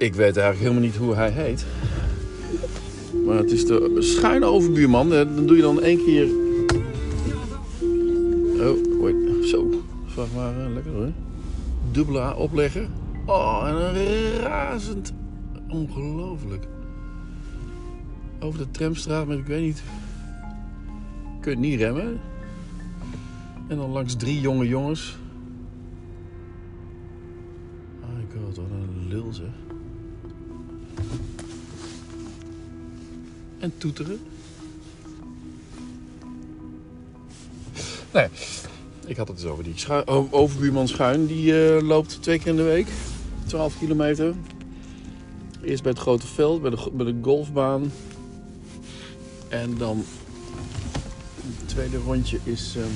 Ik weet eigenlijk helemaal niet hoe hij heet. Maar het is de schuine overbuurman. Eh, Dan doe je dan één keer... Oh, wait. Zo. Vraag maar eh, lekker hoor. Dubbele A opleggen. Oh, en een razend. Ongelooflijk. Over de tramstraat met ik weet niet... Kun je niet remmen. En dan langs drie jonge jongens. My god, wat een lul zeg. En toeteren. Nee, ik had het dus over die schu- o- overbuurman Schuin. Die eh, loopt twee keer in de week. 12 kilometer. Eerst bij het grote veld, bij de, de golfbaan. En dan het tweede rondje is, ehm,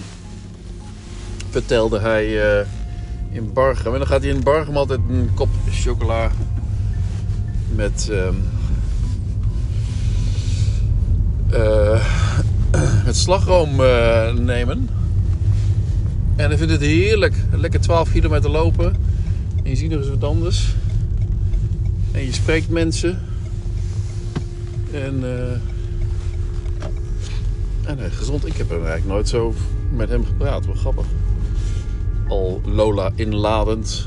vertelde hij, eh, in Bargem. En dan gaat hij in Bargem altijd een kop chocola met, ehm, met slagroom eh, nemen. En hij vindt het heerlijk. Lekker 12 kilometer lopen. En je ziet nog eens wat anders. En je spreekt mensen. En, eh, en gezond. Ik heb er eigenlijk nooit zo met hem gepraat. Wat grappig. Al Lola inladend.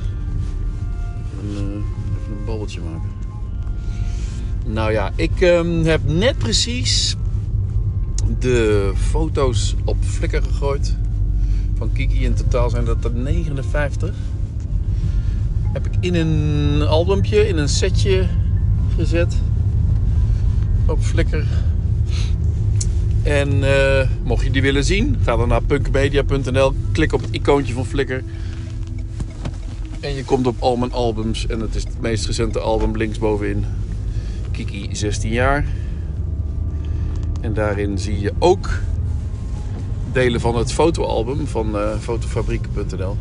En, eh, even een babbeltje maken. Nou ja, ik ehm, heb net precies de foto's op Flickr gegooid. Van Kiki. In totaal zijn dat er 59. Heb ik in een albumpje, in een setje gezet. Op Flickr. En eh, mocht je die willen zien, ga dan naar punkmedia.nl. Klik op het icoontje van Flickr. En je komt op al mijn albums. En het is het meest recente album linksbovenin. Kiki 16 jaar. En daarin zie je ook delen van het fotoalbum van eh, fotofabriek.nl.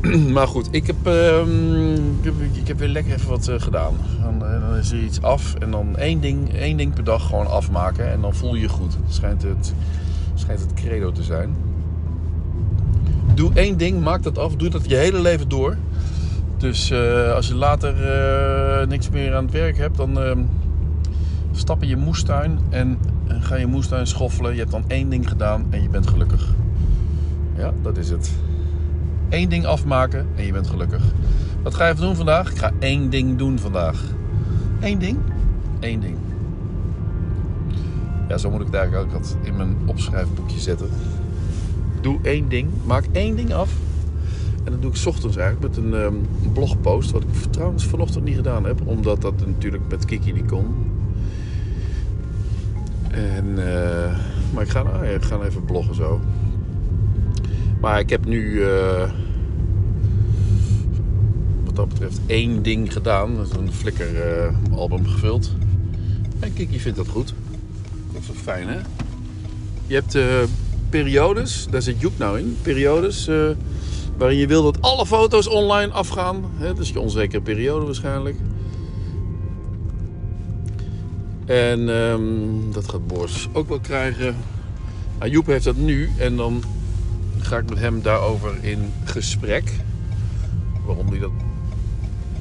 maar goed, ik heb, ehm, ik heb, ik heb weer lekker even wat eh, gedaan. Dan, eh, dan is er iets af en dan één ding, één ding per dag gewoon afmaken. En dan voel je je goed. Schijnt het, schijnt het credo te zijn. Doe één ding, maak dat af. Doe dat je hele leven door. Dus als je later niks meer aan het werk hebt, dan ehm, stap in je moestuin en ga je moestuin schoffelen. Je hebt dan één ding gedaan en je bent gelukkig. Ja, dat is het. Eén ding afmaken en je bent gelukkig. Wat ga je even doen vandaag? Ik ga één ding doen vandaag. Eén ding? Eén ding. Ja, zo moet ik het eigenlijk ook altijd in mijn opschrijfboekje zetten. Doe één ding. Maak één ding af. En dat doe ik 's ochtends eigenlijk met een ehm, blogpost. Wat ik trouwens vanochtend niet gedaan heb. Omdat dat natuurlijk met Kiki niet kon. En, eh, maar ik ga, nou, ga even bloggen zo. Maar ik heb nu, eh, wat dat betreft, één ding gedaan. Dat is een Flickr eh, album gevuld. En Kiki vindt dat goed. Dat is wel fijn, hè? Je hebt periodes, daar zit Joep nou in. Periodes waarin je wil dat alle foto's online afgaan. Hè? Dat is je onzekere periode waarschijnlijk. En ehm, dat gaat Boris ook wel krijgen. Nou, Joep heeft dat nu en dan ga ik met hem daarover in gesprek. Waarom hij dat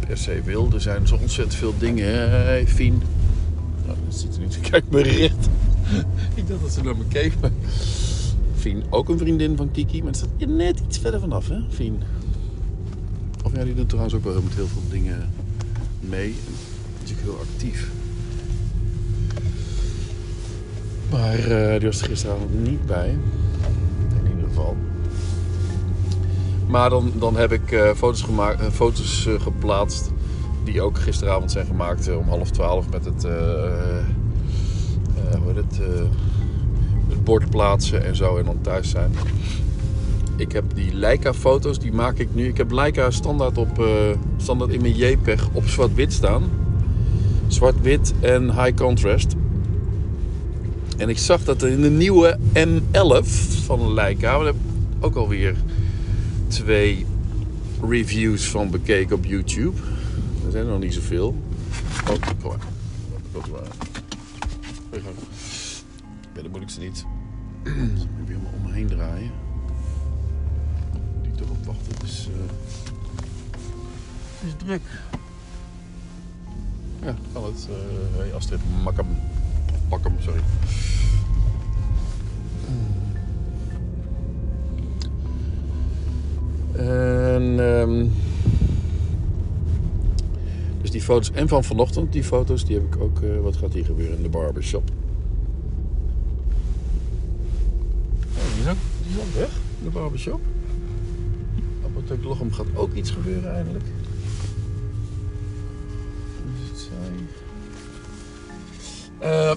per se wil. Er zijn zo ontzettend veel dingen. Fien. Nou, dat ziet er niet. Kijk me recht. ik dacht dat ze naar me keek. Maar... Fien, ook een vriendin van Kiki. Maar het staat net iets verder vanaf, hè, Fien. Of ja, die doet trouwens ook wel met heel veel dingen mee. En is heel actief. Maar eh, die was er gisteravond niet bij. In ieder geval. Maar dan, dan heb ik eh, foto's, gemaakt, eh, foto's geplaatst. Die ook gisteravond zijn gemaakt om half twaalf met het, hoe het, het bord plaatsen en zo en dan thuis zijn. Ik heb die Leica foto's, die maak ik nu. Ik heb Leica standaard, op, standaard in mijn JPEG op zwart-wit staan. Zwart-wit en high contrast. En ik zag dat er in de nieuwe M11 van Leica, we hebben ook alweer twee reviews van bekeken op YouTube. Er zijn er nog niet zoveel. Oh, kom maar. Kom maar. Moet ik ze niet. Moet helemaal om me heen draaien. Die toch op wachten. Eh, Het is druk. Ja, kan het. Uh, Astrid, mak hem. Pak hem, sorry. En, um, dus die foto's, en van vanochtend, die foto's, die heb ik ook. Uh, wat gaat hier gebeuren in de barbershop? Oh, die, is ook, die is ook weg, de barbershop. Apotheek Lochem gaat ook iets gebeuren eindelijk. Uh,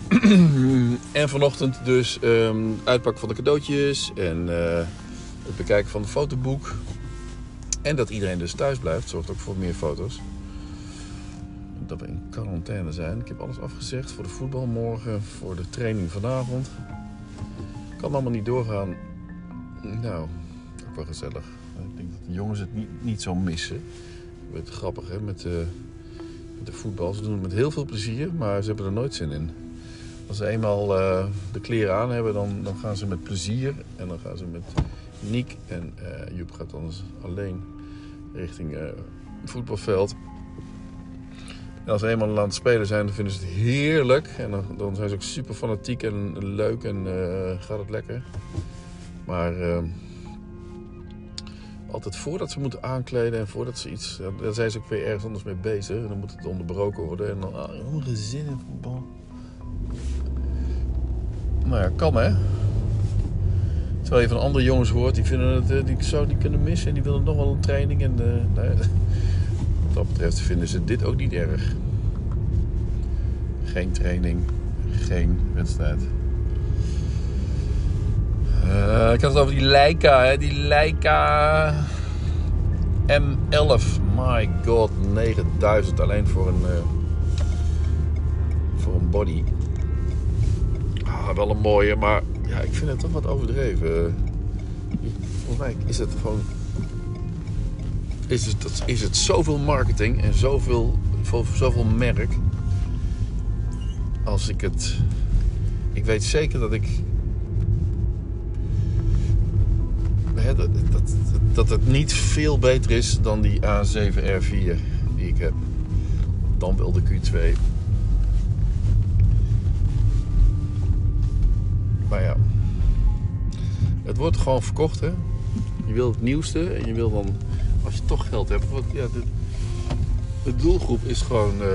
en vanochtend dus um, uitpakken van de cadeautjes en uh, het bekijken van het fotoboek. En dat iedereen dus thuis blijft, zorgt ook voor meer foto's. Dat we in quarantaine zijn. Ik heb alles afgezegd voor de voetbal morgen, voor de training vanavond. Kan allemaal niet doorgaan. Nou, ook wel gezellig. Ik denk dat de jongens het niet, niet zo missen. Het grappig hè, met de, met de voetbal. Ze doen het met heel veel plezier, maar ze hebben er nooit zin in. Als ze eenmaal uh, de kleren aan hebben, dan, dan gaan ze met plezier. En dan gaan ze met Niek en uh, Joep gaat dan alleen richting het voetbalveld. En als ze eenmaal aan het spelen zijn, dan vinden ze het heerlijk. En dan, dan zijn ze ook super fanatiek en leuk en gaat het lekker. Maar altijd voordat ze moeten aankleden en voordat ze iets. Dan zijn ze ook weer ergens anders mee bezig. En dan moet het onderbroken worden. En dan. Ah, zin in voetbal. Nou ja, kan hè. Terwijl je van andere jongens hoort, die vinden het, eh, die zou niet kunnen missen. En die willen nog wel een training. En uh, nou ja, wat dat betreft vinden ze dit ook niet erg. Geen training, geen wedstrijd. Uh, ik had het over die Leica, hè? die Leica M11. My god, 9000 alleen voor een, uh, voor een body. Ah, wel een mooie, maar ja, ik vind het toch wat overdreven. Volgens mij is het gewoon. Is het, is het zoveel marketing en zoveel, zoveel merk. Als ik het. Ik weet zeker dat ik dat, dat, het niet veel beter is dan die A7R4 die ik heb. Dan wel de Q2. Maar ja, het wordt gewoon verkocht hè. Je wil het nieuwste en je wil dan, als je toch geld hebt, wat, ja, de, de doelgroep is gewoon uh,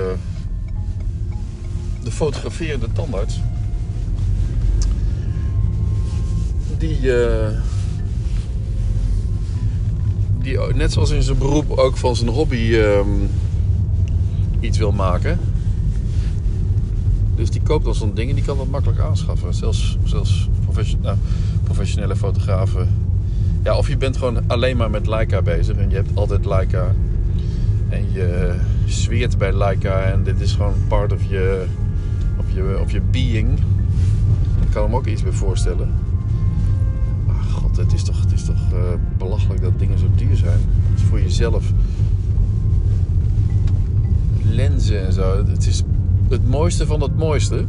de fotograferende tandarts. Die, uh, die net zoals in zijn beroep ook van zijn hobby um, iets wil maken. Dus die koopt dan zo'n ding en die kan dat makkelijk aanschaffen. Zelfs, zelfs nou, professionele fotografen. Ja, of je bent gewoon alleen maar met Leica bezig en je hebt altijd Leica. En je zweert bij Leica en dit is gewoon part of je, of je, of je being. Ik kan hem ook iets bij voorstellen het is toch, het is toch uh, belachelijk dat dingen zo duur zijn. Is voor jezelf. Lenzen en zo. Het is het mooiste van het mooiste.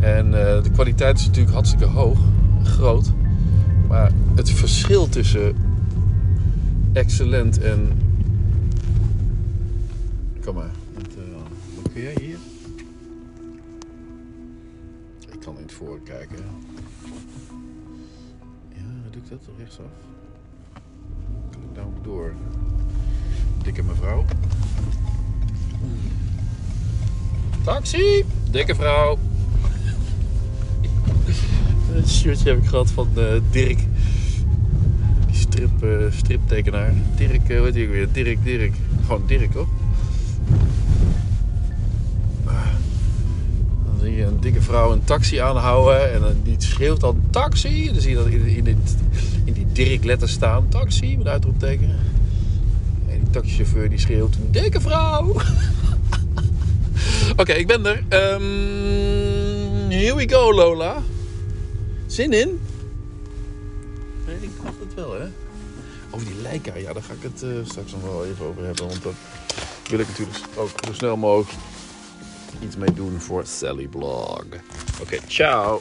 En uh, de kwaliteit is natuurlijk hartstikke hoog, groot. Maar het verschil tussen excellent en. Kom maar. Wat, wat kun jij hier? Ik kan in het kijken dat? Rechtsaf. Kan ik nou door? Dikke mevrouw. Taxi! Dikke vrouw. Het shirtje heb ik gehad van uh, Dirk. Die strip, uh, striptekenaar. Dirk, uh, weet je weer? Dirk, Dirk. Gewoon Dirk, toch? Vrouw een taxi aanhouden. En die schreeuwt dan taxi. En dan zie je dat in, in, in die Dirk letters staan. Taxi, met uitroepteken. En die taxichauffeur die schreeuwt dikke vrouw. Oké, ik ben er. Um, here we go Lola. Zin in? Ik dacht het wel hè. Over die Leica, ja daar ga ik het uh, straks nog wel even over hebben. Want dat wil ik natuurlijk ook zo snel mogelijk iets mee doen voor Sally Blog. Oké, okay, ciao!